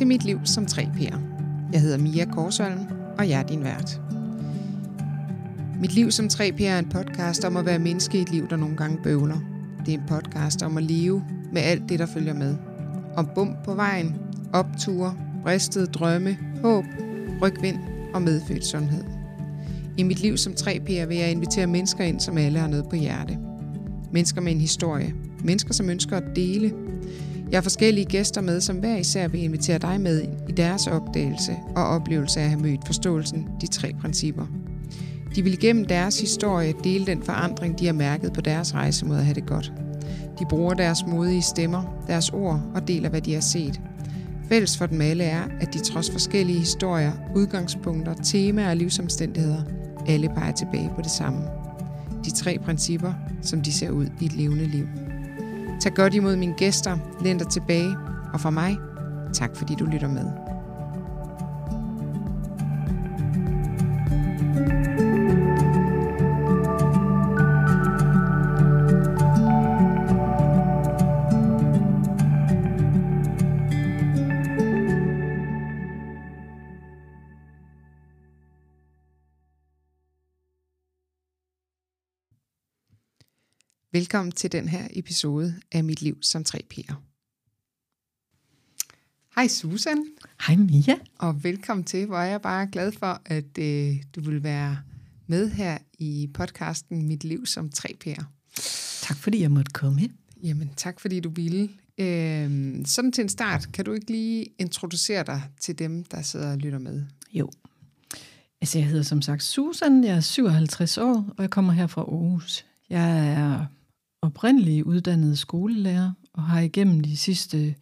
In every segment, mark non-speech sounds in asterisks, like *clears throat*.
til Mit Liv som 3P'er. Jeg hedder Mia Korsholm, og jeg er din vært. Mit Liv som 3P'er er en podcast om at være menneske i et liv, der nogle gange bøvler. Det er en podcast om at leve med alt det, der følger med. Om bump på vejen, opture, bristede drømme, håb, rygvind og medfødt sundhed. I mit liv som 3P'er vil jeg invitere mennesker ind, som alle har noget på hjerte. Mennesker med en historie. Mennesker, som ønsker at dele. Jeg har forskellige gæster med, som hver især vil invitere dig med i deres opdagelse og oplevelse af at have mødt forståelsen, de tre principper. De vil gennem deres historie dele den forandring, de har mærket på deres rejse mod at have det godt. De bruger deres modige stemmer, deres ord og deler, hvad de har set. Fælles for dem alle er, at de trods forskellige historier, udgangspunkter, temaer og livsomstændigheder, alle peger tilbage på det samme. De tre principper, som de ser ud i et levende liv. Tag godt imod mine gæster, læn dig tilbage, og for mig, tak fordi du lytter med. Velkommen til den her episode af Mit Liv som 3P'er. Hej Susan. Hej Mia. Og velkommen til, hvor jeg bare glad for, at øh, du vil være med her i podcasten Mit Liv som 3P'er. Tak fordi jeg måtte komme. Jamen tak fordi du ville. Øh, sådan til en start, kan du ikke lige introducere dig til dem, der sidder og lytter med? Jo. Altså jeg hedder som sagt Susan, jeg er 57 år, og jeg kommer her fra Aarhus. Jeg er oprindelig uddannet skolelærer og har igennem de sidste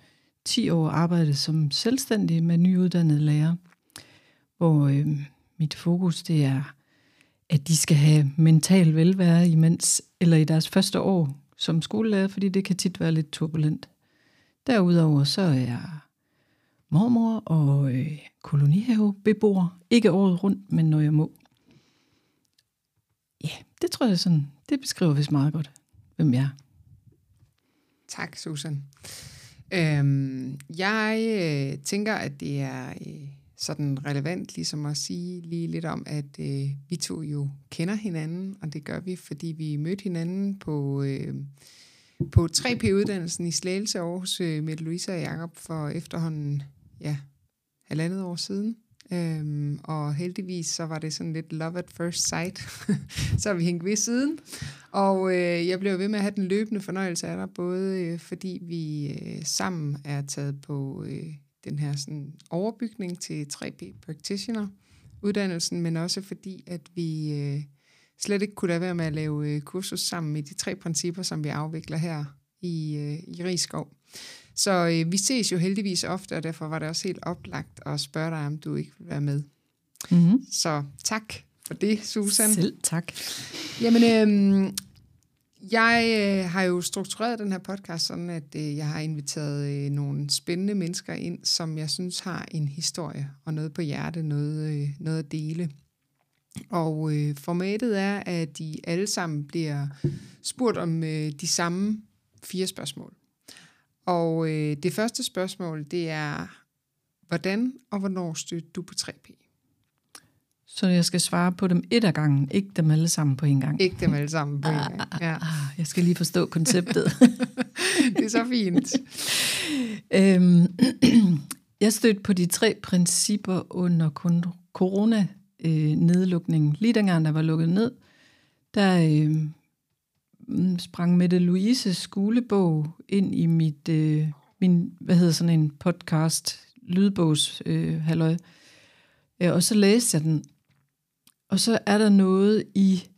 10 år arbejdet som selvstændig med nyuddannede lærer, hvor øh, mit fokus det er, at de skal have mental velvære imens, eller i deres første år som skolelærer, fordi det kan tit være lidt turbulent. Derudover så er jeg mormor og øh, kolonihavebeboer. Ikke året rundt, men når jeg må. Ja, det tror jeg sådan, det beskriver vist meget godt hvem jeg er. Tak, Susan. Øhm, jeg øh, tænker, at det er øh, sådan relevant ligesom at sige lige lidt om, at øh, vi to jo kender hinanden, og det gør vi, fordi vi mødte hinanden på, øh, på 3P-uddannelsen i Slagelse Aarhus øh, med Louise og Jacob for efterhånden ja, halvandet år siden. Øhm, og heldigvis så var det sådan lidt love at first sight. *laughs* så vi hængte ved siden. Og øh, jeg blev ved med at have den løbende fornøjelse af dig, både øh, fordi vi øh, sammen er taget på øh, den her sådan, overbygning til 3P Practitioner uddannelsen, men også fordi, at vi øh, slet ikke kunne lade være med at lave øh, kursus sammen med de tre principper, som vi afvikler her i, øh, i Rigskov. Så øh, vi ses jo heldigvis ofte, og derfor var det også helt oplagt at spørge dig, om du ikke vil være med. Mm-hmm. Så tak for det, Susan. Selv tak. Jamen, øh, jeg øh, har jo struktureret den her podcast sådan, at øh, jeg har inviteret øh, nogle spændende mennesker ind, som jeg synes har en historie og noget på hjerte, noget, øh, noget at dele. Og øh, formatet er, at de alle sammen bliver spurgt om øh, de samme fire spørgsmål. Og øh, det første spørgsmål, det er, hvordan og hvornår stødte du på 3P? Så jeg skal svare på dem et af gangen, ikke dem alle sammen på en gang. Ikke dem alle sammen på en gang, ja. Jeg skal lige forstå konceptet. *laughs* *laughs* det er så fint. øhm, *clears throat* jeg stødte på de tre principper under corona-nedlukningen. Lige dengang, der var lukket ned, der øh, Mm, sprang Mette Louise's skolebog ind i mit, øh, min, hvad hedder sådan en podcast, lydbogs øh, halløj. Øh, og så læste jeg den, og så er der noget i,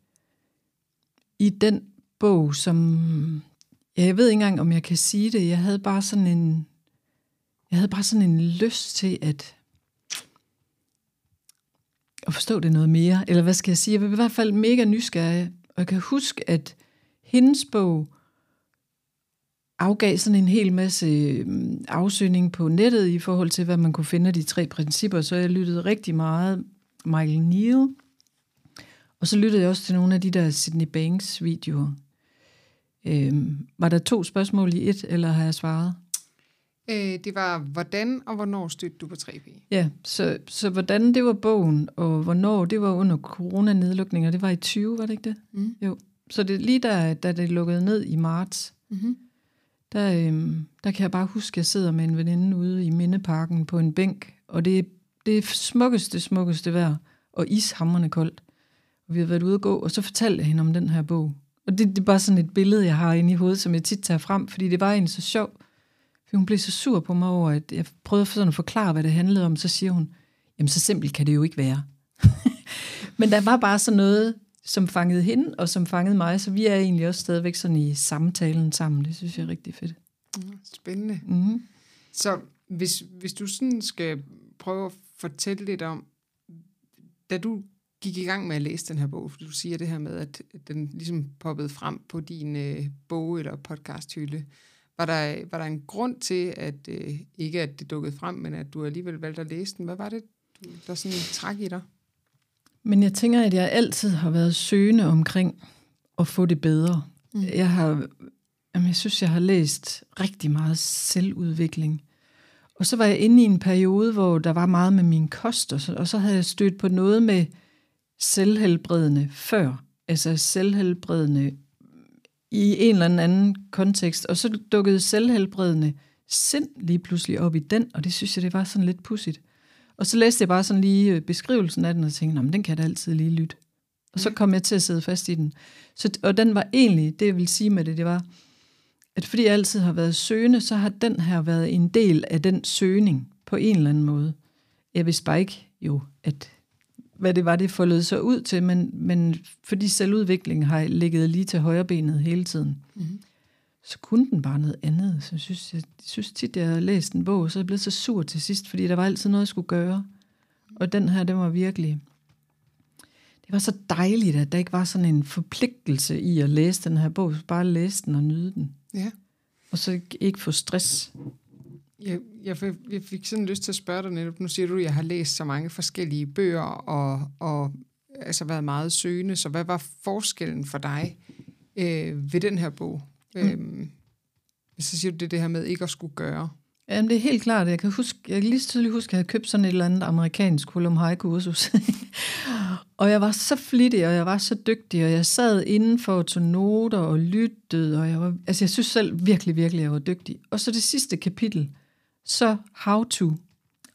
i den bog, som, ja, jeg ved ikke engang, om jeg kan sige det, jeg havde bare sådan en, jeg havde bare sådan en lyst til at, at forstå det noget mere, eller hvad skal jeg sige, jeg var i hvert fald mega nysgerrig, og jeg kan huske, at hendes bog afgav sådan en hel masse øhm, afsøgning på nettet i forhold til, hvad man kunne finde af de tre principper, så jeg lyttede rigtig meget Michael Neal, og så lyttede jeg også til nogle af de der Sydney Banks videoer. Øhm, var der to spørgsmål i et, eller har jeg svaret? Øh, det var, hvordan og hvornår stødte du på 3P? Ja, så, så hvordan det var bogen, og hvornår det var under coronanedlukninger, det var i 20, var det ikke det? Mm. Jo. Så det lige der, da det lukkede ned i marts, Mm-hmm. der, øhm, der kan jeg bare huske, at jeg sidder med en veninde ude i Mindeparken på en bænk, og det, er- det er smukkeste, smukkeste vejr, og ishamrende koldt. Og vi har været ude at gå, og så fortalte jeg hende om den her bog. Og det, det er bare sådan et billede, jeg har inde i hovedet, som jeg tit tager frem, fordi det var egentlig så sjovt. For hun blev så sur på mig over, at jeg prøvede sådan at forklare, hvad det handlede om. Så siger hun, jamen så simpelt kan det jo ikke være. *laughs* Men der var bare sådan noget, som fangede hende, og som fangede mig, så vi er egentlig også stadigvæk sådan i samtalen sammen. Det synes jeg er rigtig fedt. Mm, spændende. Mm-hmm. Så hvis, hvis du sådan skal prøve at fortælle lidt om, da du gik i gang med at læse den her bog, fordi du siger det her med, at den ligesom poppede frem på din øh, bog- eller podcasthylde, var der, var der en grund til, at øh, ikke at det dukkede frem, men at du alligevel valgte at læse den? Hvad var det, du, der sådan træk i dig? Men jeg tænker, at jeg altid har været søgende omkring at få det bedre. Mm. Jeg har, jamen jeg synes, jeg har læst rigtig meget selvudvikling. Og så var jeg inde i en periode, hvor der var meget med min kost, og så, og så havde jeg stødt på noget med selvhelbredende før. Altså selvhelbredende i en eller anden kontekst. Og så dukkede selvhelbredende sind lige pludselig op i den, og det synes jeg, det var sådan lidt pudsigt. Og så læste jeg bare sådan lige øh, beskrivelsen af den, og tænkte, "Nå, men den kan jeg da altid lige lytte. Og så kom jeg til at sidde fast i den. Så, og den var egentlig, det jeg vil sige med det, det var, at fordi jeg altid har været søgende, så har den her været en del af den søgning på en eller anden måde. Jeg vidste bare ikke jo, at hvad det var, det foldede sig ud til, men, men fordi selvudviklingen har ligget lige til højre benet hele tiden, Mm-hmm. Så kunne den bare noget andet. Så jeg synes, jeg, jeg synes tit, jeg har læst en bog, så er jeg blevet så sur til sidst, fordi der var altid noget, jeg skulle gøre. Og den her, den var virkelig... Det var så dejligt, at der ikke var sådan en forpligtelse i at læse den her bog. Bare læse den og nyde den. Ja. Og så ikke- ikke få stress. Jeg, jeg, fik, jeg fik sådan lyst til at spørge dig netop. Nu siger du, at jeg har læst så mange forskellige bøger og, og altså været meget søgende. Så hvad var forskellen for dig øh, ved den her bog? Mm. Øhm, så siger du det, det her med ikke at skulle gøre. Jamen, det er helt klart. Jeg kan, huske, jeg kan lige så tydeligt huske, at jeg havde købt sådan et eller andet amerikansk Colum High-kursus. *laughs* og jeg var så flittig, og jeg var så dygtig, og jeg sad indenfor og tog noter og lyttede, og jeg var, altså jeg synes selv virkelig, virkelig, jeg var dygtig. Og så det sidste kapitel, så how to.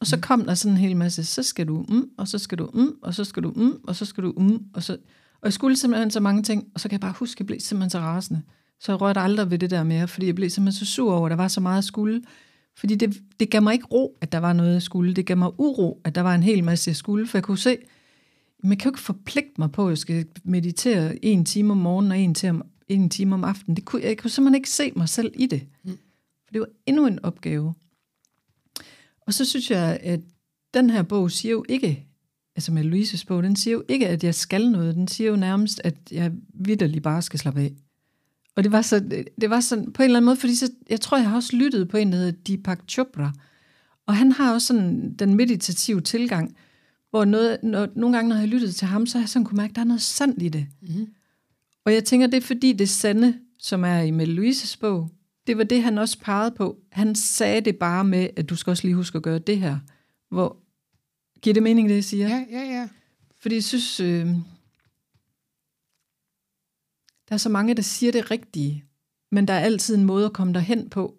Og så kom der sådan en hel masse, så skal du mm, og så skal du mm, og så skal du mm, og så skal du mm, og så... Og jeg skulle simpelthen så mange ting, og så kan jeg bare huske, at jeg blev simpelthen så rasende. Så jeg rørte aldrig ved det der mere, fordi jeg blev simpelthen så sur over, at der var så meget at skulle. Fordi det, det gav mig ikke ro, at der var noget, jeg skulle. Det gav mig uro, at der var en hel masse, jeg skulle. For jeg kunne se, man kan jo ikke forpligte mig på, at jeg skal meditere en time om morgenen og en time om, en time om aftenen. Det kunne, jeg kunne simpelthen ikke se mig selv i det. Mm. For det var endnu en opgave. Og så synes jeg, at den her bog siger jo ikke, altså med Louises bog, den siger jo ikke, at jeg skal noget. Den siger jo nærmest, at jeg vidderligt bare skal slappe af. Og det var, så, det var sådan på en eller anden måde, fordi så, jeg tror, jeg har også lyttet på en, der hedder Deepak Chopra. Og han har også sådan den meditative tilgang, hvor noget, når, nogle gange, når jeg har lyttet til ham, så har jeg sådan kunne mærke, at der er noget sandt i det. Mm-hmm. Og jeg tænker, det er fordi det sande, som er i Mette Louises bog, det var det, han også pegede på. Han sagde det bare med, at du skal også lige huske at gøre det her. Hvor, giver det mening, det jeg siger? Ja, ja, ja. Fordi jeg synes, øh, der er så mange, der siger det rigtige, men der er altid en måde at komme derhen på.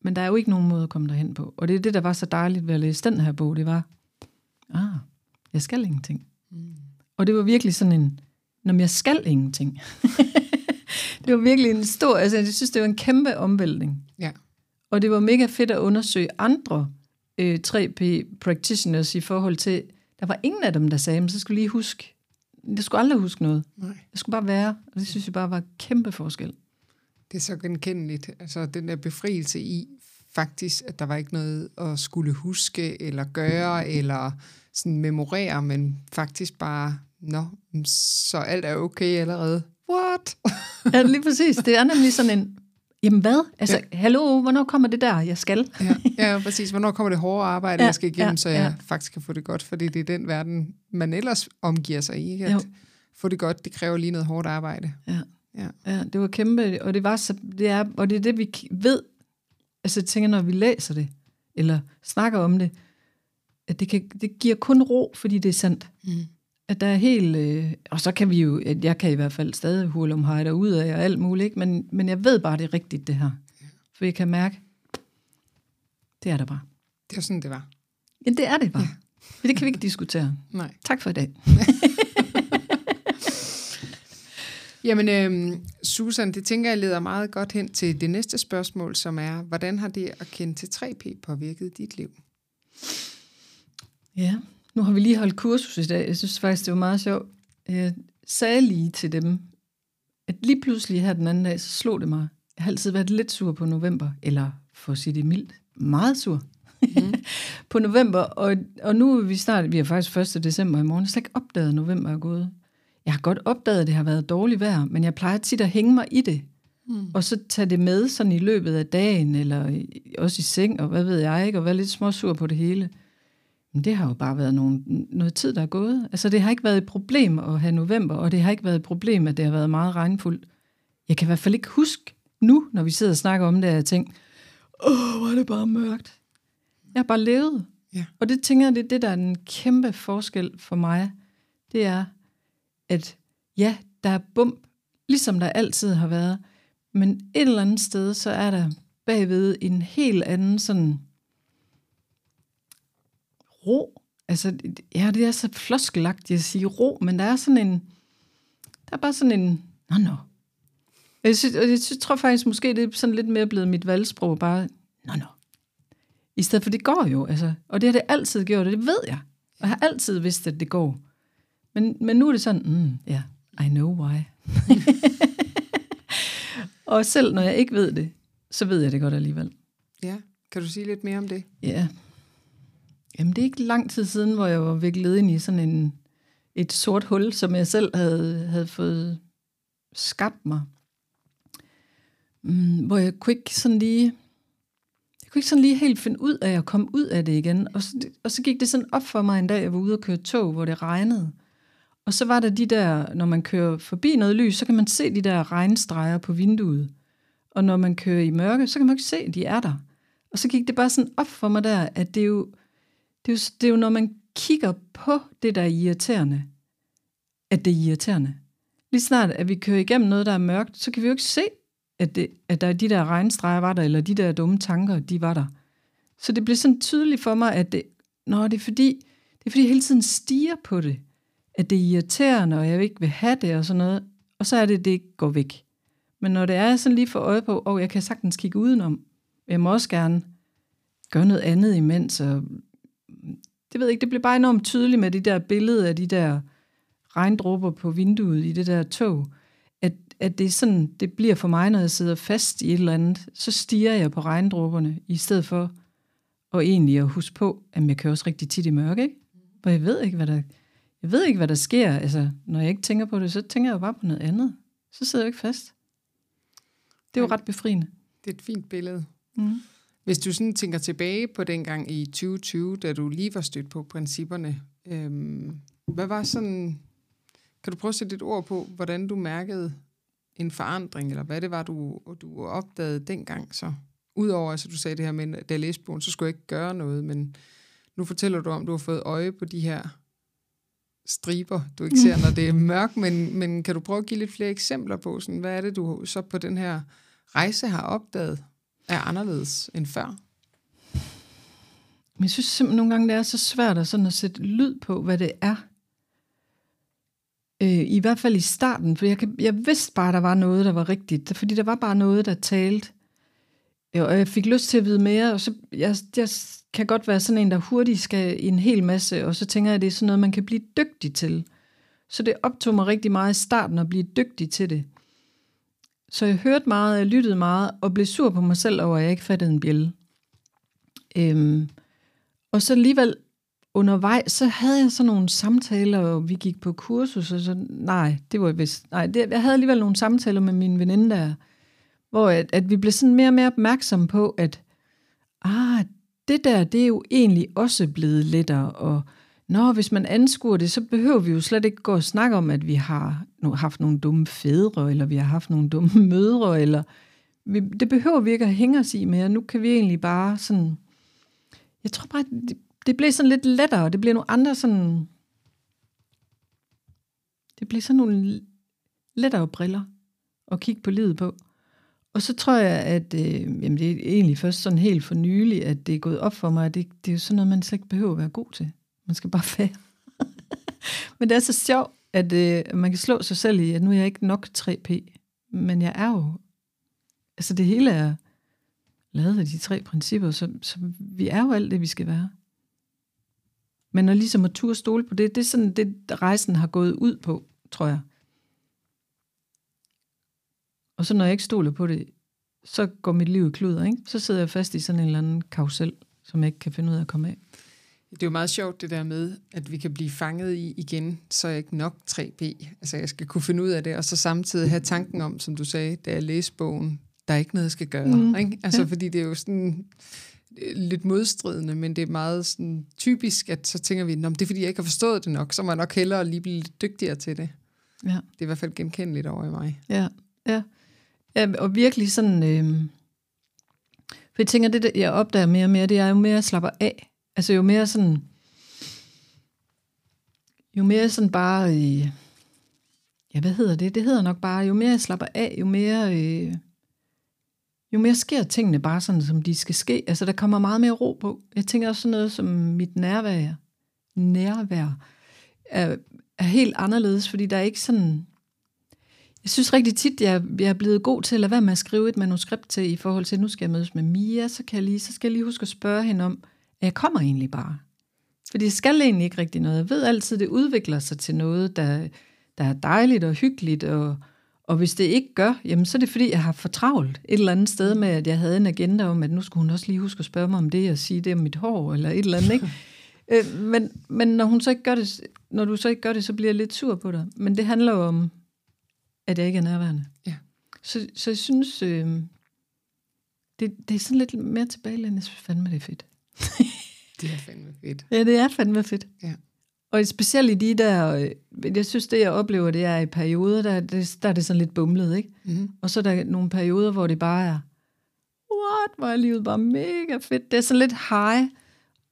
Men der er jo ikke nogen måde at komme derhen på. Og det er det, der var så dejligt ved at læse den her bog, det var, ah, jeg skal ingenting. Mm. Og det var virkelig sådan en, når jeg skal ingenting. *laughs* det var virkelig en stor, altså jeg synes, det var en kæmpe omvæltning. Ja. Og det var mega fedt at undersøge andre øh, 3P practitioners i forhold til, der var ingen af dem, der sagde, men så skulle lige huske, jeg skulle aldrig huske noget. Nej. Det skulle bare være, og det synes jeg bare var kæmpe forskel. Det er så genkendeligt. Altså den der befrielse i faktisk, at der var ikke noget at skulle huske, eller gøre, eller sådan memorere, men faktisk bare, nå, så alt er okay allerede. What? Ja, lige præcis. Det er nemlig sådan en, jamen hvad? Altså, ja. hallo, hvornår kommer det der, jeg skal? ja, ja, præcis. Hvornår kommer det hårde arbejde, Ja, jeg skal igennem, ja, så jeg ja. faktisk kan få det godt, fordi det er den verden, man ellers omgiver sig i. Ikke? Jo. At få det godt, det kræver lige noget hårdt arbejde. Ja. Ja. ja, det var kæmpe, og det var så, det er, og det er det, vi ved Altså jeg tænker, når vi læser det, eller snakker om det, at det, kan, det giver kun ro, fordi det er sandt. Mm. At der er helt... Øh, og så kan vi jo... At jeg kan i hvert fald stadig hule om hej ud af og alt muligt, ikke? Men, men jeg ved bare, det er rigtigt, det her. For jeg kan mærke, det er der bare. Det var sådan, det var. Ja, det er det bare. Ja. Det kan vi ikke diskutere. Nej. Tak for i dag. *laughs* Jamen, øhm, Susan, det tænker jeg leder meget godt hen til det næste spørgsmål, som er, hvordan har det at kende til 3P påvirket dit liv? Ja, nu har vi lige holdt kursus i dag. Jeg synes faktisk, det var meget sjovt. Jeg sagde lige til dem, at lige pludselig her den anden dag, så slog det mig. Jeg har altid været lidt sur på november, eller for at sige det mildt, meget sur mm. *laughs* på november. Og, og nu er vi snart, vi er faktisk 1. december i morgen, jeg har slet ikke opdaget, at november er gået. Jeg har godt opdaget, at det har været dårligt vejr, men jeg plejer tit at hænge mig i det. Mm. Og så tage det med sådan i løbet af dagen, eller også i seng, og hvad ved jeg ikke, og være lidt småsur på det hele. Men det har jo bare været nogle, noget tid, der er gået. Altså det har ikke været et problem at have november, og det har ikke været et problem, at det har været meget regnfuldt. Jeg kan i hvert fald ikke huske nu, når vi sidder og snakker om det, at jeg tænker, åh, hvor er det bare mørkt. Jeg har bare levet. Ja. Og det tænker jeg, det er det, der er en kæmpe forskel for mig. Det er, at ja, der er bump, ligesom der altid har været, men et eller andet sted, så er der bagved en helt anden sådan ro. Altså, ja, det er så floskelagtigt at sige ro, men der er sådan en, der er bare sådan en, nå, nå. Jeg, synes, jeg synes, tror faktisk, måske det er sådan lidt mere blevet mit valgsprog, bare, nå, nå. I stedet for, det går jo, altså. Og det har det altid gjort, og det ved jeg. Og jeg har altid vidst, at det går. Men, men nu er det sådan, mm, ja, yeah, I know why. *laughs* og selv når jeg ikke ved det, så ved jeg det godt alligevel. Ja, kan du sige lidt mere om det? Ja. Jamen, det er ikke lang tid siden, hvor jeg var viklet ind i sådan en, et sort hul, som jeg selv havde, havde fået skabt mig. Mm, hvor jeg kunne ikke sådan lige... Jeg kunne ikke sådan lige helt finde ud af at komme ud af det igen. Og så, og så gik det sådan op for mig en dag, jeg var ude og køre tog, hvor det regnede. Og så var der de der, når man kører forbi noget lys, så kan man se de der regnstreger på vinduet. Og når man kører i mørke, så kan man ikke se, at de er der. Og så gik det bare sådan op for mig der, at det er jo, det er jo, det er jo når man kigger på det, der er irriterende, at det er irriterende. Lige snart, at vi kører igennem noget, der er mørkt, så kan vi jo ikke se, at, det, at der er de der regnstreger var der, eller de der dumme tanker, de var der. Så det blev sådan tydeligt for mig, at det, nå, det er fordi, det er fordi jeg hele tiden stiger på det at det er irriterende, og jeg ikke vil have det og sådan noget, og så er det, det ikke går væk. Men når det er sådan lige for øje på, og jeg kan sagtens kigge udenom, jeg må også gerne gøre noget andet imens, og det ved jeg ikke, det blev bare enormt tydeligt med de der billeder af de der regndråber på vinduet i det der tog, at, at det, er sådan, det bliver for mig, når jeg sidder fast i et eller andet, så stiger jeg på regndråberne, i stedet for og egentlig at huske på, at jeg kører også rigtig tit i mørke, ikke? For jeg ved ikke, hvad der jeg ved ikke, hvad der sker. Altså, når jeg ikke tænker på det, så tænker jeg jo bare på noget andet. Så sidder jeg ikke fast. Det er jo ret befriende. Det er et fint billede. Mm. Hvis du sådan tænker tilbage på dengang i 2020, da du lige var stødt på principperne, øhm, hvad var sådan... Kan du prøve at sætte et ord på, hvordan du mærkede en forandring, eller hvad det var, du, du opdagede dengang så? Udover, altså du sagde det her med, at da jeg læste bogen, så skulle jeg ikke gøre noget, men nu fortæller du om, du har fået øje på de her striber, du ikke ser, når det er *laughs* mørkt, men, men kan du prøve at give lidt flere eksempler på, sådan, hvad er det, du så på den her rejse har opdaget, er anderledes end før? Jeg synes simpelthen nogle gange, det er så svært at, sådan at sætte lyd på, hvad det er. Øh, I hvert fald i starten, for jeg, kan, jeg vidste bare, at der var noget, der var rigtigt, fordi der var bare noget, der talte. Øh, og jeg fik lyst til at vide mere, og så jeg, jeg kan godt være sådan en, der hurtigt skal i en hel masse, og så tænker jeg, at det er sådan noget, man kan blive dygtig til. Så det optog mig rigtig meget i starten at blive dygtig til det. Så jeg hørte meget, jeg lyttede meget, og blev sur på mig selv over, at jeg ikke fattede en bjælle. Øhm, og så alligevel undervejs, så havde jeg sådan nogle samtaler, og vi gik på kursus, og så, nej, det var vist, nej, det, jeg havde alligevel nogle samtaler med min veninde der, hvor at, at vi blev sådan mere og mere opmærksomme på, at ah, det der, det er jo egentlig også blevet lettere, og Nå, hvis man anskuer det, så behøver vi jo slet ikke gå og snakke om, at vi har haft nogle dumme fædre, eller vi har haft nogle dumme *laughs* mødre, eller vi, det behøver vi ikke at hænge os i mere. Nu kan vi egentlig bare sådan... Jeg tror bare, det, det bliver sådan lidt lettere. Det bliver nogle andre sådan... Det bliver sådan nogle lettere briller at kigge på livet på. Og så tror jeg, at øh, jamen det er egentlig først sådan helt for nylig, at det er gået op for mig, at det, det er jo sådan noget, man slet ikke behøver at være god til. Man skal bare være. *laughs* Men det er så sjovt, at øh, man kan slå sig selv i, at nu er jeg ikke nok 3P, men jeg er jo, altså det hele er lavet af de tre principper, så, så vi er jo alt det, vi skal være. Men at ligesom at turde stole på det, det er sådan det, rejsen har gået ud på, tror jeg. Og så når jeg ikke stoler på det, så går mit liv i kluder, ikke? Så sidder jeg fast i sådan en eller anden karusel, som jeg ikke kan finde ud af at komme af. Det er jo meget sjovt det der med, at vi kan blive fanget i igen, så er jeg ikke nok 3P. Altså jeg skal kunne finde ud af det, og så samtidig have tanken om, som du sagde, da jeg læste bogen, der er ikke noget, jeg skal gøre. Mm. Ikke? Altså ja. fordi det er jo sådan øh, lidt modstridende, men det er meget sådan typisk, at så tænker vi, det er fordi, jeg ikke har forstået det nok, så må jeg nok hellere lige blive lidt dygtigere til det. Ja. Det er i hvert fald genkendeligt over i mig. Ja, ja. ja og virkelig sådan... Øh... For jeg tænker, det jeg opdager mere og mere, det er jo mere, jeg slapper af. Altså jo mere sådan, jo mere sådan bare, øh, ja hvad hedder det? Det hedder nok bare, jo mere jeg slapper af, jo mere, øh, jo mere sker tingene bare sådan, som de skal ske. Altså der kommer meget mere ro på. Jeg tænker også sådan noget som mit nærvær, nærvær er, er helt anderledes, fordi der er ikke sådan, jeg synes rigtig tit, jeg, jeg er blevet god til at lade være med at skrive et manuskript til, i forhold til, at nu skal jeg mødes med Mia, så, kan jeg lige, så skal jeg lige huske at spørge hende om, jeg kommer egentlig bare. For det skal egentlig ikke rigtig noget. Jeg ved altid, det udvikler sig til noget, der, der er dejligt og hyggeligt, og, og hvis det ikke gør, jamen så er det fordi, jeg har fortravlt et eller andet sted med, at jeg havde en agenda om, at nu skulle hun også lige huske at spørge mig om det, og sige det om mit hår, eller et eller andet, ikke? *laughs* øh, men, men når, hun så ikke gør det, når du så ikke gør det, så bliver jeg lidt sur på dig. Men det handler jo om, at jeg ikke er nærværende. Ja. Så, så jeg synes, øh, det, det er sådan lidt mere tilbagelændende, jeg synes fandme, det er fedt. *laughs* det er fandme fedt. Ja, det er fandme fedt. Ja. Og specielt i de der, øh, jeg synes det jeg oplever, det er i perioder, der, det, der er det sådan lidt bumlet, ikke? Mm-hmm. Og så er der nogle perioder, hvor det bare er, what, hvor er livet bare mega fedt. Det er sådan lidt high,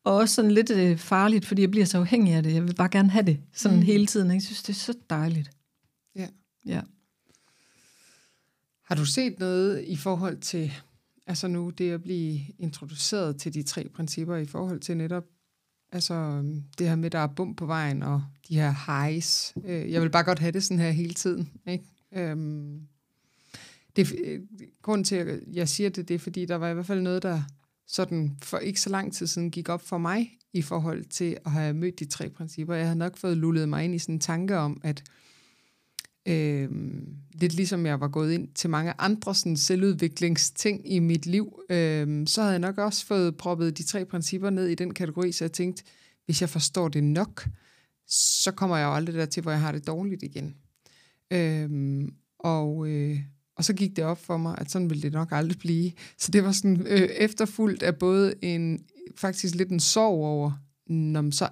og også sådan lidt øh, farligt, fordi jeg bliver så afhængig af det. Jeg vil bare gerne have det sådan mm. hele tiden. Ikke? Jeg synes, det er så dejligt. Ja. ja. Har du set noget i forhold til altså nu det at blive introduceret til de tre principper i forhold til netop altså øhm, det her med, der er bum på vejen, og de her highs. Øh, jeg vil bare godt have det sådan her hele tiden. Ikke? Øhm, det, øh, grunden til, at jeg siger det, det er, fordi der var i hvert fald noget, der sådan for ikke så lang tid siden gik op for mig i forhold til at have mødt de tre principper. Jeg havde nok fået lullet mig ind i sådan en tanke om, at Øh, lidt ligesom jeg var gået ind til mange andre sådan, selvudviklingsting i mit liv, øh, så havde jeg nok også fået proppet de tre principper ned i den kategori, så jeg tænkte, hvis jeg forstår det nok, så kommer jeg jo aldrig der til, hvor jeg har det dårligt igen. Øh, og, øh, og så gik det op for mig, at sådan ville det nok aldrig blive. Så det var sådan øh, efterfuldt af både en, faktisk lidt en sorg over, når så,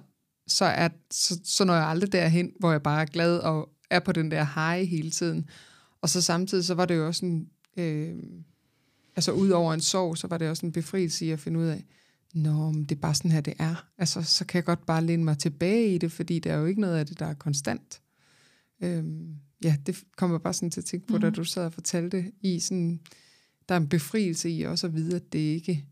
så, er, så, så når jeg aldrig derhen, hvor jeg bare er glad og, er på den der high hele tiden. Og så samtidig, så var det jo også en, øh, altså ud over en sorg, så var det også en befrielse i at finde ud af, Nå, men det er bare sådan her, det er. Altså, så kan jeg godt bare læne mig tilbage i det, fordi der er jo ikke noget af det, der er konstant. Øhm, ja, det kommer bare sådan til at tænke på, mm. da mhm. du sad og fortalte i sådan, der er en befrielse i også at vide, at det ikke,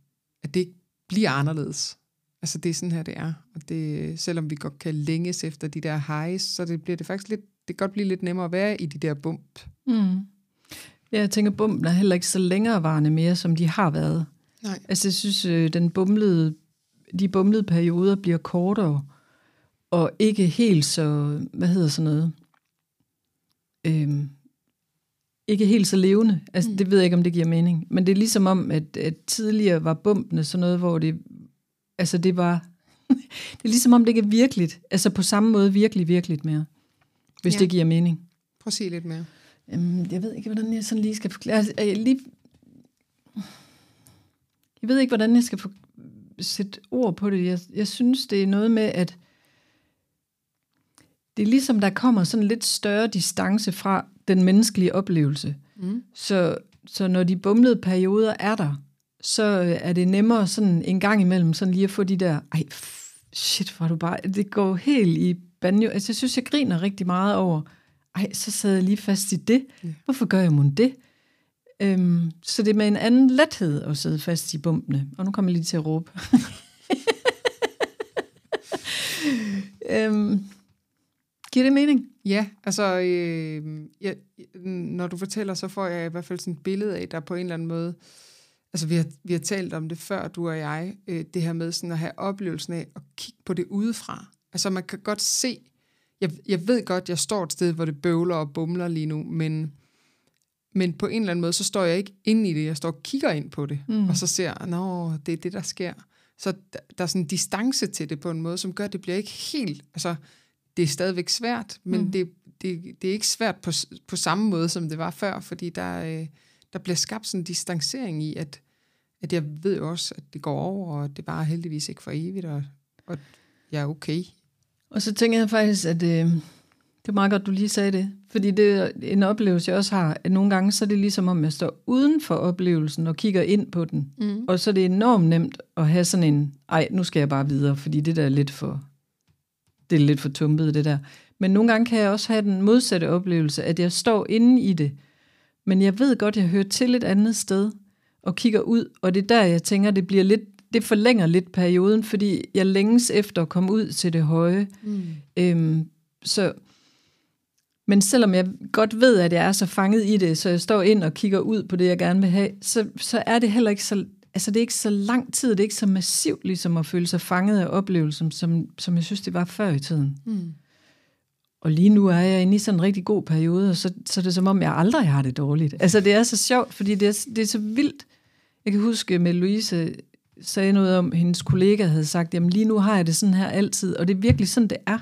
at det ikke bliver anderledes. Altså, det er sådan her, det er. Og det, selvom vi godt kan længes efter de der highs, så det bliver det faktisk lidt det kan godt blive lidt nemmere at være i de der bump. Mm. Ja, jeg tænker, bumpen er heller ikke så længerevarende mere, som de har været. Nej. Altså, jeg synes, øh, den bumlede, de bumlede perioder bliver kortere, og ikke helt så, hvad hedder sådan noget, øhm, ikke helt så levende. Altså, mm. det ved jeg ikke, om det giver mening. Men det er ligesom om, at, at tidligere var bumpene sådan noget, hvor det, altså det var, *laughs* det er ligesom om, det ikke er virkeligt. Altså på samme måde virkelig, virkeligt mere hvis ja. det giver mening. Prøv at sige lidt mere. Jamen, jeg ved ikke, hvordan jeg sådan lige skal forklare. Altså, jeg, lige... jeg ved ikke, hvordan jeg skal få... sætte ord på det. Jeg, jeg synes, det er noget med, at det er ligesom, der kommer sådan lidt større distance fra den menneskelige oplevelse. Mm. Så, så når de bumlede perioder er der, så øh, er det nemmere sådan en gang imellem sådan lige at få de der, ej, shit, hvor du bare, det går helt i banjo. Altså, jeg synes, jeg griner rigtig meget over, ej, så sad jeg lige fast i det. Hvorfor gør jeg mon det? Øhm, så det er med en anden lethed at sidde fast i bumpene. Og nu kommer jeg lige til at råbe. *laughs* øhm, giver det mening? Ja, altså, øh, ja, når du fortæller, så får jeg i hvert fald sådan et billede af, der på en eller anden måde, altså vi har, vi har talt om det før, du og jeg, øh, det her med sådan at have oplevelsen af at kigge på det udefra. Altså man kan godt se, jeg, jeg ved godt, jeg står et sted, hvor det bøvler og bumler lige nu, men, men på en eller anden måde, så står jeg ikke inde i det, jeg står og kigger ind på det, mm. og så ser, at det er det, der sker. Så der, der er sådan en distance til det på en måde, som gør, at det bliver ikke helt, altså det er stadigvæk svært, men mm. det, det, det er ikke svært på, på samme måde, som det var før, fordi der, øh, der bliver skabt sådan en distancering i, at, at jeg ved også, at det går over, og det bare heldigvis ikke for evigt, og, og jeg er okay. Og så tænker jeg faktisk, at øh, det er meget godt, du lige sagde det, fordi det er en oplevelse, jeg også har, at nogle gange, så er det ligesom om, jeg står uden for oplevelsen og kigger ind på den, mm. og så er det enormt nemt at have sådan en, ej, nu skal jeg bare videre, fordi det der er lidt for, det er lidt for tumpet, det der. Men nogle gange kan jeg også have den modsatte oplevelse, at jeg står inde i det, men jeg ved godt, at jeg hører til et andet sted og kigger ud, og det er der, jeg tænker, det bliver lidt, det forlænger lidt perioden, fordi jeg længes efter at komme ud til det høje. Mm. Øhm, så, men selvom jeg godt ved, at jeg er så fanget i det, så jeg står ind og kigger ud på det, jeg gerne vil have, så, så er det heller ikke så, altså det er ikke så lang tid, det er ikke så massivt ligesom at føle sig fanget af oplevelsen, som, som jeg synes, det var før i tiden. Mm. Og lige nu er jeg inde i sådan en rigtig god periode, og så, så er det som om, jeg aldrig har det dårligt. Altså det er så sjovt, fordi det er, det er så vildt. Jeg kan huske, med Louise sagde noget om, hendes kollega havde sagt, jamen lige nu har jeg det sådan her altid, og det er virkelig sådan, det er.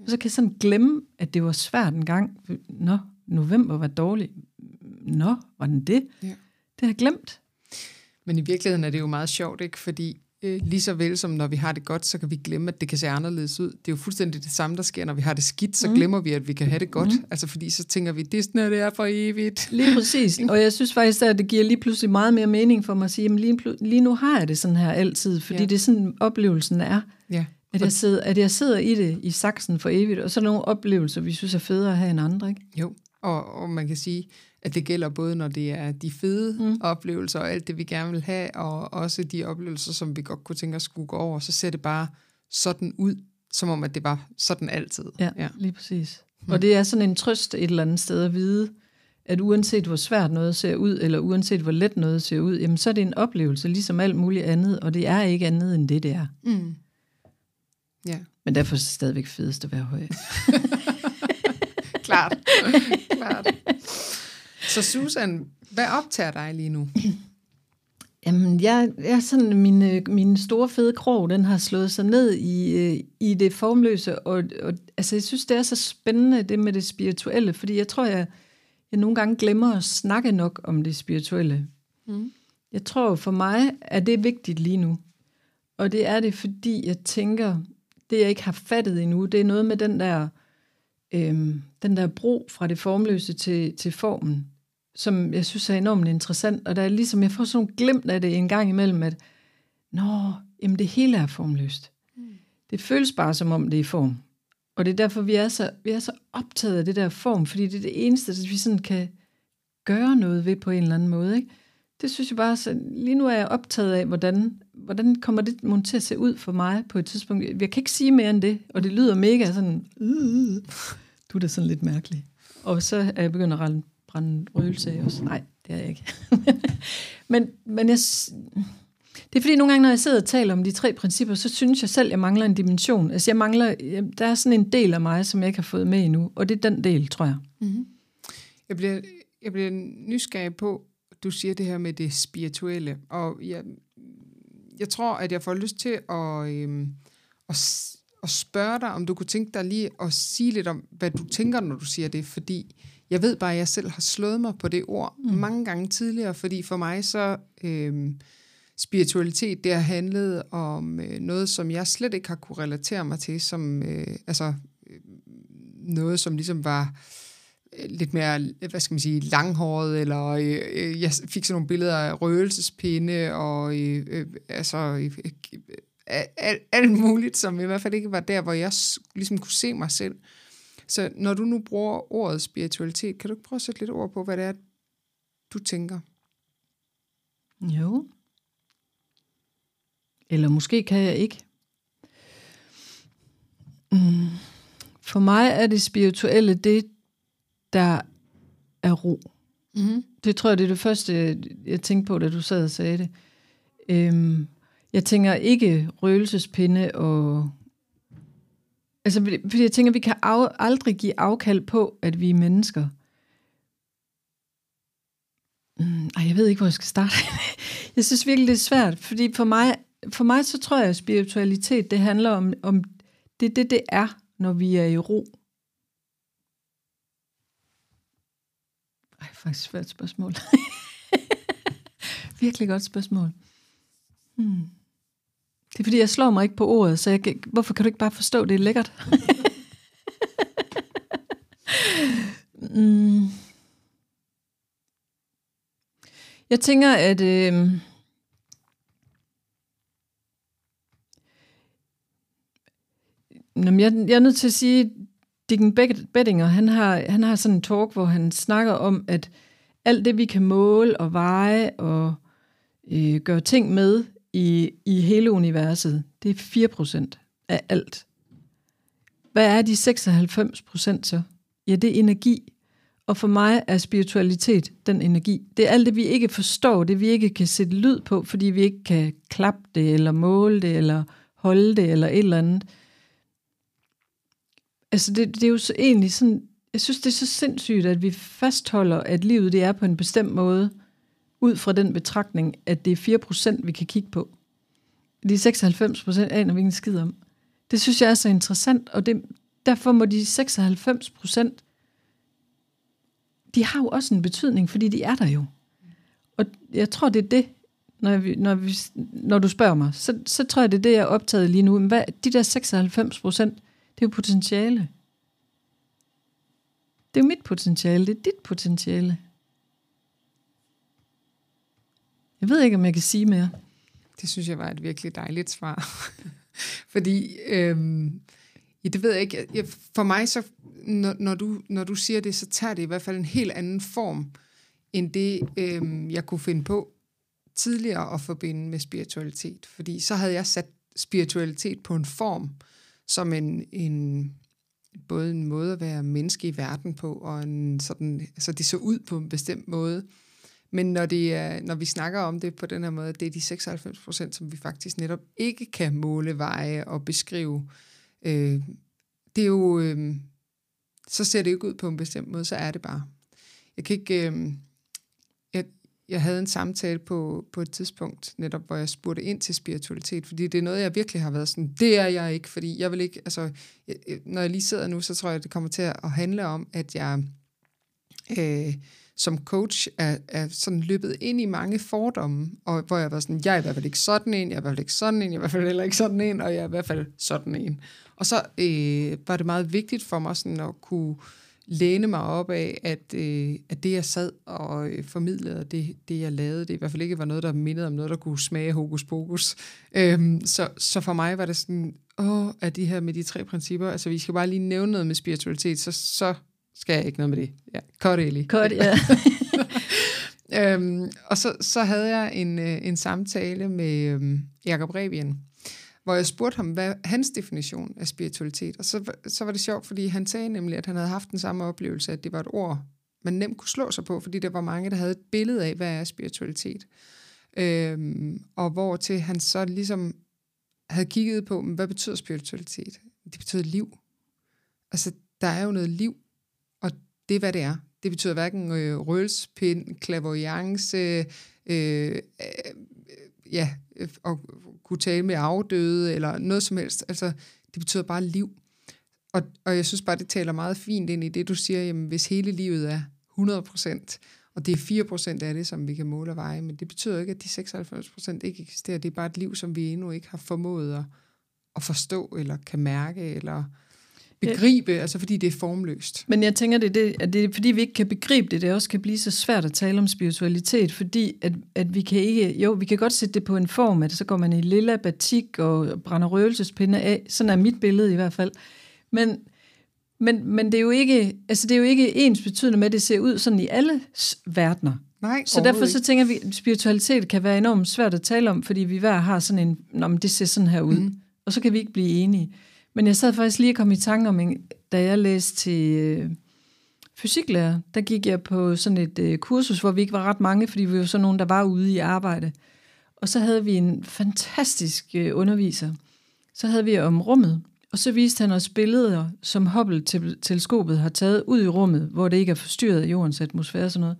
Og så kan jeg sådan glemme, at det var svært en gang. Nå, november var dårlig. Nå, var den det? Ja. Det har jeg glemt. Men i virkeligheden er det jo meget sjovt, ikke? Fordi øh, lige så vel som når vi har det godt, så kan vi glemme, at det kan se anderledes ud. Det er jo fuldstændig det samme, der sker, når vi har det skidt, så mm. glemmer vi, at vi kan have det godt. Mm. Altså fordi så tænker vi, det er sådan, det er for evigt. Lige præcis. *laughs* Og jeg synes faktisk, at det giver lige pludselig meget mere mening for mig at sige, jamen lige, lige nu har jeg det sådan her altid, fordi ja. det er sådan, oplevelsen er. Ja. At jeg, sidder, at jeg sidder i det i saksen for evigt, og så nogle oplevelser, vi synes er federe at have end andre. Ikke? Jo, og, og man kan sige, at det gælder både, når det er de fede mm. oplevelser og alt det, vi gerne vil have, og også de oplevelser, som vi godt kunne tænke os skulle gå over, så ser det bare sådan ud, som om, at det var sådan altid. Ja, ja. lige præcis. Mm. Og det er sådan en trøst et eller andet sted at vide, at uanset hvor svært noget ser ud, eller uanset hvor let noget ser ud, jamen så er det en oplevelse, ligesom alt muligt andet, og det er ikke andet end det, det er. Mm. Ja. Men derfor er det stadigvæk fedest at være høj. *laughs* Klart. *laughs* Klart. Så Susan, hvad optager dig lige nu? Jamen, jeg, jeg sådan, min, min store fede krog, den har slået sig ned i, øh, i det formløse, og, og altså, jeg synes, det er så spændende, det med det spirituelle, fordi jeg tror, jeg, jeg nogle gange glemmer at snakke nok om det spirituelle. Mm. Jeg tror for mig, at det er vigtigt lige nu. Og det er det, fordi jeg tænker, det jeg ikke har fattet endnu, det er noget med den der, øhm, den der bro fra det formløse til, til formen som jeg synes er enormt interessant, og der er ligesom, jeg får sådan glemt af det en gang imellem, at nå, jamen det hele er formløst. Mm. Det føles bare som om det er form. Og det er derfor, vi er, så, vi er så optaget af det der form, fordi det er det eneste, at vi sådan kan gøre noget ved på en eller anden måde. Ikke? Det synes jeg bare, så lige nu er jeg optaget af, hvordan, hvordan kommer det til at se ud for mig på et tidspunkt. Jeg kan ikke sige mere end det, og det lyder mega sådan, øh, du er da sådan lidt mærkelig. Og så er jeg begyndt at ralle brænde røgelse af os. Nej, det er jeg ikke. *laughs* men, men jeg, det er fordi nogle gange, når jeg sidder og taler om de tre principper, så synes jeg selv, at jeg mangler en dimension. Altså jeg mangler, der er sådan en del af mig, som jeg ikke har fået med endnu, og det er den del, tror jeg. Mm-hmm. Jeg bliver, jeg bliver nysgerrig på, du siger det her med det spirituelle, og jeg, jeg tror, at jeg får lyst til at, øhm, at, at spørge dig, om du kunne tænke dig lige at sige lidt om, hvad du tænker, når du siger det, fordi jeg ved bare, at jeg selv har slået mig på det ord mm. mange gange tidligere, fordi for mig så øh, spiritualitet, det har handlet om øh, noget, som jeg slet ikke har kunne relatere mig til, som øh, altså øh, noget, som ligesom var lidt mere, hvad skal man sige, langhåret, eller øh, øh, jeg fik sådan nogle billeder af røgelsespinde, og øh, øh, altså øh, alt, alt muligt, som i hvert fald ikke var der, hvor jeg ligesom kunne se mig selv. Så når du nu bruger ordet spiritualitet, kan du ikke prøve at sætte lidt ord på, hvad det er, du tænker? Jo. Eller måske kan jeg ikke. Mm. For mig er det spirituelle det, der er ro. Mm-hmm. Det tror jeg, det er det første, jeg tænkte på, da du sad og sagde det. Øhm, jeg tænker ikke røgelsespinde og... Altså, fordi jeg tænker, vi kan af, aldrig give afkald på, at vi er mennesker. Mm, ej, jeg ved ikke, hvor jeg skal starte. *laughs* jeg synes virkelig, det er svært, fordi for mig, for mig så tror jeg, at spiritualitet, det handler om, om det, det, det er, når vi er i ro. Ej, faktisk svært spørgsmål. *laughs* virkelig godt spørgsmål. Hmm. Det er fordi, jeg slår mig ikke på ordet, så jeg, hvorfor kan du ikke bare forstå, det er lækkert? *laughs* mm. Jeg tænker, at... Øh, Jamen, jeg, jeg er nødt til at sige, Dicken Bettinger, han har, han har sådan en talk, hvor han snakker om, at alt det, vi kan måle og veje og øh, gøre ting med i, i hele universet, det er 4% af alt. Hvad er de 96% så? Ja, det er energi. Og for mig er spiritualitet den energi. Det er alt det, vi ikke forstår, det vi ikke kan sætte lyd på, fordi vi ikke kan klappe det, eller måle det, eller holde det, eller et eller andet. Altså, det, det er jo så egentlig sådan, jeg synes, det er så sindssygt, at vi fastholder, at livet det er på en bestemt måde, ud fra den betragtning, at det er 4%, vi kan kigge på. De 96% aner vi ikke skid om. Det synes jeg er så interessant, og det, derfor må de 96% de har jo også en betydning, fordi de er der jo. Og jeg tror, det er det, når, vi, når, vi, når du spørger mig, så, så tror jeg, det er det, jeg er optaget lige nu. Men hvad, de der 96 procent, det er jo potentiale. Det er jo mit potentiale, det er dit potentiale. Jeg ved ikke, om jeg kan sige mere. Det synes jeg var et virkelig dejligt svar. *laughs* Fordi, øhm, ja, det ved jeg ikke, jeg, for mig så, når, når, du, når du siger det, så tager det i hvert fald en helt anden form, end det, øhm, jeg kunne finde på tidligere at forbinde med spiritualitet. Fordi så havde jeg sat spiritualitet på en form, som en, en både en måde at være menneske i verden på, og en sådan, altså det så ud på en bestemt måde. Men når, det er, når vi snakker om det på den her måde, det er de 96 procent, som vi faktisk netop ikke kan måle, veje og beskrive. Øh, det er jo, øh, så ser det ikke ud på en bestemt måde, så er det bare. Jeg kan ikke, øh, jeg, jeg havde en samtale på, på et tidspunkt, netop hvor jeg spurgte ind til spiritualitet, fordi det er noget, jeg virkelig har været sådan, det er jeg ikke, fordi jeg vil ikke, altså, jeg, når jeg lige sidder nu, så tror jeg, det kommer til at handle om, at jeg øh, som coach er, er sådan løbet ind i mange fordomme, og hvor jeg var sådan, jeg er i hvert fald ikke sådan en, jeg er i hvert fald ikke sådan en, jeg er i hvert fald heller ikke sådan en, og jeg er i hvert fald sådan en. Og så øh, var det meget vigtigt for mig sådan at kunne læne mig op af, at, øh, at det, jeg sad og øh, formidlede, det, det, jeg lavede, det i hvert fald ikke var noget, der mindede om noget, der kunne smage hokus pokus. Øhm, så, så for mig var det sådan, åh, at de her med de tre principper, altså vi skal bare lige nævne noget med spiritualitet, så, så skal jeg ikke noget med det. Ja, kort egentlig. Kort, ja. *laughs* øhm, og så, så havde jeg en, øh, en samtale med øhm, Jacob Rebien, hvor jeg spurgte ham, hvad hans definition af spiritualitet. Og så, så var det sjovt, fordi han sagde nemlig, at han havde haft den samme oplevelse, at det var et ord, man nemt kunne slå sig på, fordi der var mange, der havde et billede af, hvad er spiritualitet. Øhm, og hvor til han så ligesom havde kigget på, hvad betyder spiritualitet? Det betyder liv. Altså, der er jo noget liv, det er, hvad det er. Det betyder hverken øh, rølspind, klavoyance, øh, øh, ja, øh, og kunne tale med afdøde, eller noget som helst. Altså, det betyder bare liv. Og, og jeg synes bare, det taler meget fint ind i det, du siger, jamen, hvis hele livet er 100 procent, og det er 4% af det, som vi kan måle og veje, men det betyder ikke, at de 96% ikke eksisterer. Det er bare et liv, som vi endnu ikke har formået at, at forstå, eller kan mærke, eller begribe, ja. altså fordi det er formløst. Men jeg tænker, det er, det, at det er fordi, vi ikke kan begribe det, det også kan blive så svært at tale om spiritualitet, fordi at, at vi kan ikke, jo, vi kan godt sætte det på en form, at så går man i lilla batik og brænder røgelsespinde af, sådan er mit billede i hvert fald. Men, men, men det er jo ikke, altså det er jo ikke ens betydende med, at det ser ud sådan i alle verdener. Nej, så derfor så tænker vi, at spiritualitet kan være enormt svært at tale om, fordi vi hver har sådan en, Nå, men det ser sådan her ud, mm. og så kan vi ikke blive enige. Men jeg sad faktisk lige og kom i tanke om, en, da jeg læste til øh, fysiklærer, der gik jeg på sådan et øh, kursus, hvor vi ikke var ret mange, fordi vi var sådan nogen, der var ude i arbejde. Og så havde vi en fantastisk øh, underviser. Så havde vi om rummet, og så viste han os billeder, som Hubble-teleskopet har taget ud i rummet, hvor det ikke er forstyrret af jordens atmosfære og sådan noget.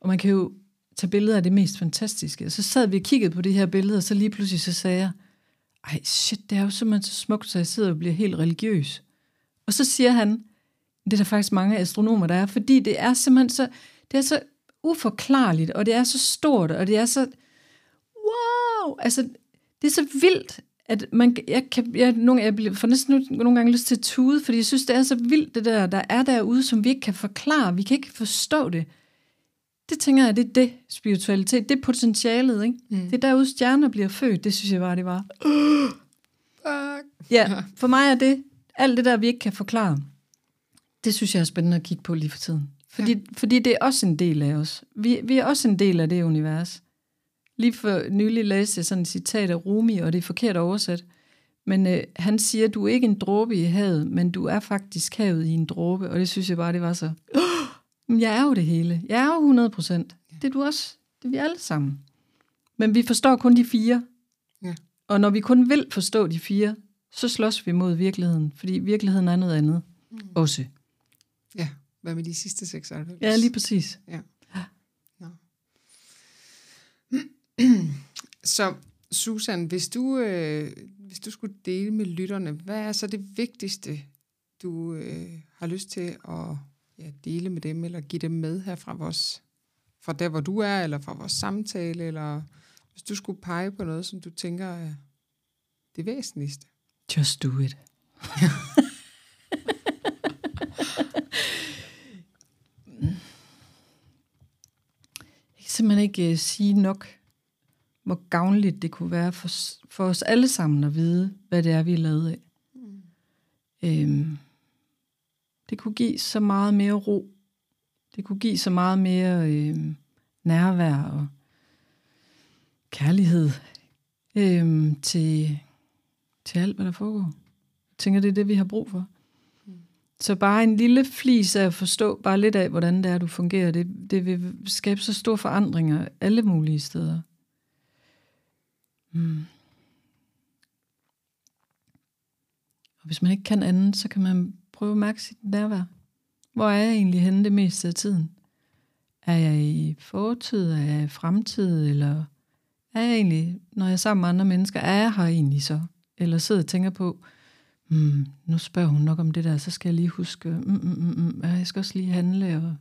Og man kan jo tage billeder af det mest fantastiske. Og så sad vi og kiggede på det her billede, og så lige pludselig så sagde jeg, ej shit, det er jo simpelthen så smukt, så jeg sidder og bliver helt religiøs. Og så siger han, det er der faktisk mange astronomer, der er, fordi det er simpelthen så, det er så uforklarligt, og det er så stort, og det er så, wow, altså, det er så vildt, at man, jeg, kan, jeg, nogle, jeg får næsten nogle gange lyst til at tude, fordi jeg synes, det er så vildt, det der, der er derude, som vi ikke kan forklare. Vi kan ikke forstå det. Det tænker jeg, det er det spiritualitet, det er potentialet, ikke? Mm. Det er derude stjerner bliver født, det synes jeg bare, det var. *gasps* Fuck. Ja, for mig er det, alt det der, vi ikke kan forklare, det synes jeg er spændende at kigge på lige for tiden. Fordi, ja. fordi det er også en del af os. Vi, vi er også en del af det univers. Lige for nylig læste jeg sådan et citat af Rumi, og det er forkert oversat. Men øh, han siger, du er ikke en dråbe i havet, men du er faktisk havet i en dråbe. Og det synes jeg bare, det var så... *gasps* Jeg er jo det hele. Jeg er jo 100 procent. Det er du også. Det er vi alle sammen. Men vi forstår kun de fire. Ja. Og når vi kun vil forstå de fire, så slås vi mod virkeligheden. Fordi virkeligheden er noget andet. Mm. Også. Ja, hvad med de sidste 96? Ja, lige præcis. Ja. Nå. *clears throat* Så Susan, hvis du, øh, hvis du skulle dele med lytterne, hvad er så det vigtigste, du øh, har lyst til at ja, dele med dem, eller give dem med her fra, vores, fra der, hvor du er, eller fra vores samtale, eller hvis du skulle pege på noget, som du tænker er det væsentligste? Just do it. Jeg kan simpelthen ikke uh, sige nok, hvor gavnligt det kunne være for, for os alle sammen at vide, hvad det er, vi er lavet af. Mm. Øhm, det kunne give så meget mere ro. Det kunne give så meget mere øh, nærvær og kærlighed øh, til, til alt, hvad der foregår. Jeg tænker, det er det, vi har brug for. Så bare en lille flis af at forstå bare lidt af, hvordan det er, du fungerer, det, det vil skabe så store forandringer alle mulige steder. Mm. Og hvis man ikke kan andet, så kan man prøve at mærke sit nærvær. Hvor er jeg egentlig henne det meste af tiden? Er jeg i fortid? Er jeg i fremtid? Eller er jeg egentlig, når jeg er sammen med andre mennesker, er jeg her egentlig så? Eller sidder og tænker på, mm, nu spørger hun nok om det der, så skal jeg lige huske, mm, mm, mm, mm, jeg skal også lige handle, og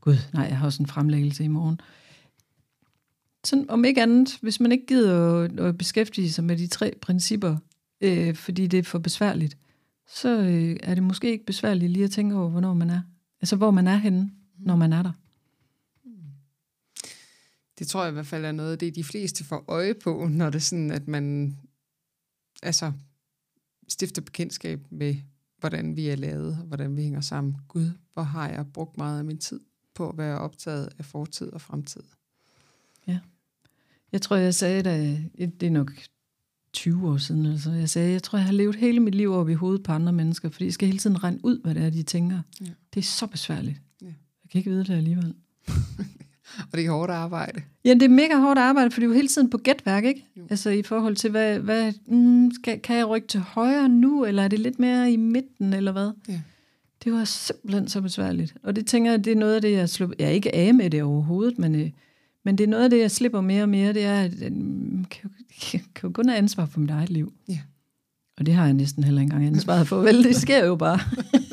gud, nej, jeg har også en fremlæggelse i morgen. Sådan, om ikke andet, hvis man ikke gider at, at beskæftige sig med de tre principper, øh, fordi det er for besværligt, så øh, er det måske ikke besværligt lige at tænke over, hvornår man er. Altså, hvor man er henne, mm. når man er der. Det tror jeg i hvert fald er noget, det de fleste får øje på, når det er sådan, at man altså, stifter bekendtskab med, hvordan vi er lavet, og hvordan vi hænger sammen. Gud, hvor har jeg brugt meget af min tid på at være optaget af fortid og fremtid. Ja. Jeg tror, jeg sagde, at det er nok 20 år siden. Altså. Jeg sagde, jeg tror, jeg har levet hele mit liv over i hovedet på andre mennesker, fordi jeg skal hele tiden regne ud, hvad det er, de tænker. Ja. Det er så besværligt. Ja. Jeg kan ikke vide det alligevel. *laughs* og det er hårdt arbejde. Ja, det er mega hårdt arbejde, for det er jo hele tiden på gætværk, ikke? Jo. Altså i forhold til, hvad, hvad mm, skal, kan jeg rykke til højre nu, eller er det lidt mere i midten, eller hvad? Ja. Det var simpelthen så besværligt. Og det tænker jeg, det er noget af det, jeg slår... Jeg er ikke af med det overhovedet, men... Øh, men det er noget af det, jeg slipper mere og mere, det er, at jeg kan, kan, *laughs* kan jo kun have ansvar for mit eget liv. Ja. Og det har jeg næsten heller ikke engang ansvaret for. Vel, det sker jo bare.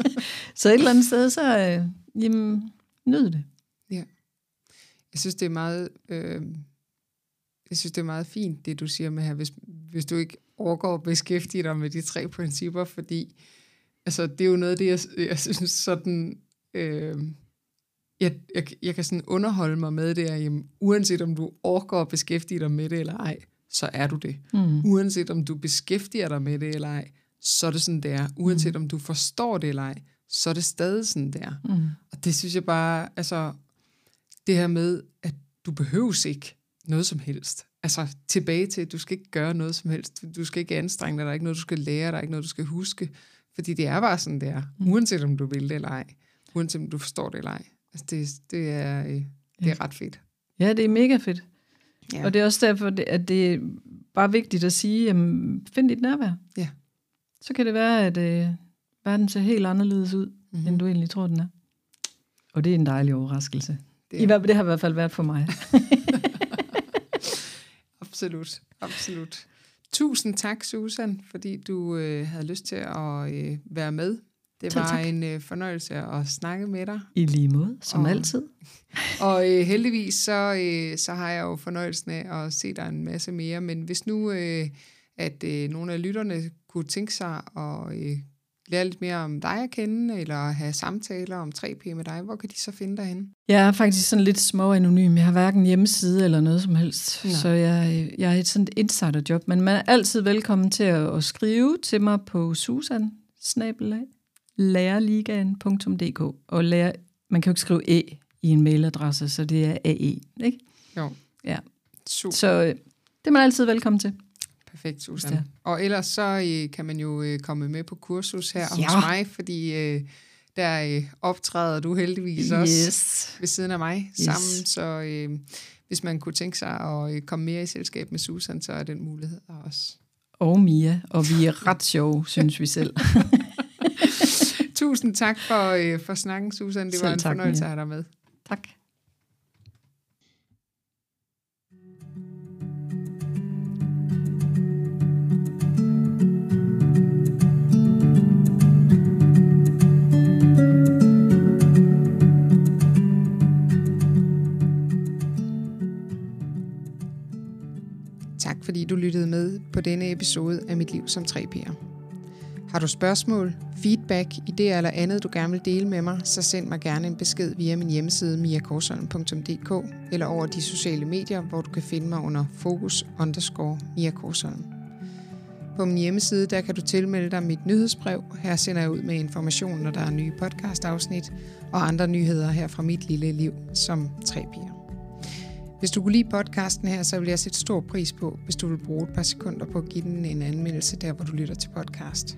*laughs* så et eller andet sted, så øh, jamen, nyd det. Ja. Jeg synes, det er meget... Øh, jeg synes, det er meget fint, det du siger med her, hvis, hvis du ikke overgår at beskæftige dig med de tre principper, fordi altså, det er jo noget af det, jeg, jeg synes sådan... Øh, jeg, jeg, jeg kan sådan underholde mig med det, at jamen, uanset om du overgår at beskæftige dig med det eller ej, så er du det. Mm. Uanset om du beskæftiger dig med det eller ej, så er det sådan, der. Uanset mm. om du forstår det eller ej, så er det stadig sådan der. Mm. Og det synes jeg bare, altså, det her med, at du behøves ikke noget som helst. Altså tilbage til, at du skal ikke gøre noget som helst. Du skal ikke anstrenge dig, der er ikke noget, du skal lære, der er ikke noget, du skal huske. Fordi det er bare sådan der, mm. uanset om du vil det eller ej. Uanset om du forstår det eller ej. Altså det, det, er, øh, det er ja. ret fedt. Ja, det er mega fedt. Ja. Og det er også derfor, at det er bare vigtigt at sige, jamen, find dit nærvær. Ja. Så kan det være, at øh, verden ser helt anderledes ud, mm-hmm. end du egentlig tror, den er. Og det er en dejlig overraskelse. Det, er. I, det har i hvert fald været for mig. *laughs* absolut, absolut. Tusind tak, Susan, fordi du øh, havde lyst til at øh, være med. Det var tak. en øh, fornøjelse at snakke med dig. I lige måde, som og, altid. *laughs* og øh, heldigvis så, øh, så har jeg jo fornøjelsen af at se dig en masse mere. Men hvis nu øh, at øh, nogle af lytterne kunne tænke sig at øh, lære lidt mere om dig at kende, eller have samtaler om 3P med dig, hvor kan de så finde dig henne? Jeg er faktisk sådan lidt små anonym. Jeg har hverken hjemmeside eller noget som helst. Nå. Så jeg, jeg er et sådan insiderjob. Men man er altid velkommen til at, at skrive til mig på susan lærerligaen.dk og lære, man kan jo ikke skrive E i en mailadresse, så det er AE, ikke? Jo. Ja. Super. Så øh, det er man altid velkommen til. Perfekt, Susan. Ja. Og ellers så øh, kan man jo øh, komme med på kursus her ja. hos mig, fordi øh, der øh, optræder du heldigvis yes. også ved siden af mig yes. sammen. Så øh, hvis man kunne tænke sig at øh, komme mere i selskab med Susan, så er den mulighed der også. Og Mia, og vi er ret sjove, *laughs* synes vi selv. Tusind tak for, øh, for snakken, Susan. Det selv var en tak, fornøjelse at have dig med. Tak. Tak fordi du lyttede med på denne episode af Mit Liv som 3P'er. Har du spørgsmål, feedback, idéer eller andet, du gerne vil dele med mig, så send mig gerne en besked via min hjemmeside miakorsholm.dk eller over de sociale medier, hvor du kan finde mig under fokus underscore Mia Korsholm. På min hjemmeside der kan du tilmelde dig mit nyhedsbrev. Her sender jeg ud med information, når der er nye podcastafsnit og andre nyheder her fra mit lille liv som tre piger. Hvis du kunne lide podcasten her, så vil jeg sætte stor pris på, hvis du vil bruge et par sekunder på at give den en anmeldelse der, hvor du lytter til podcast.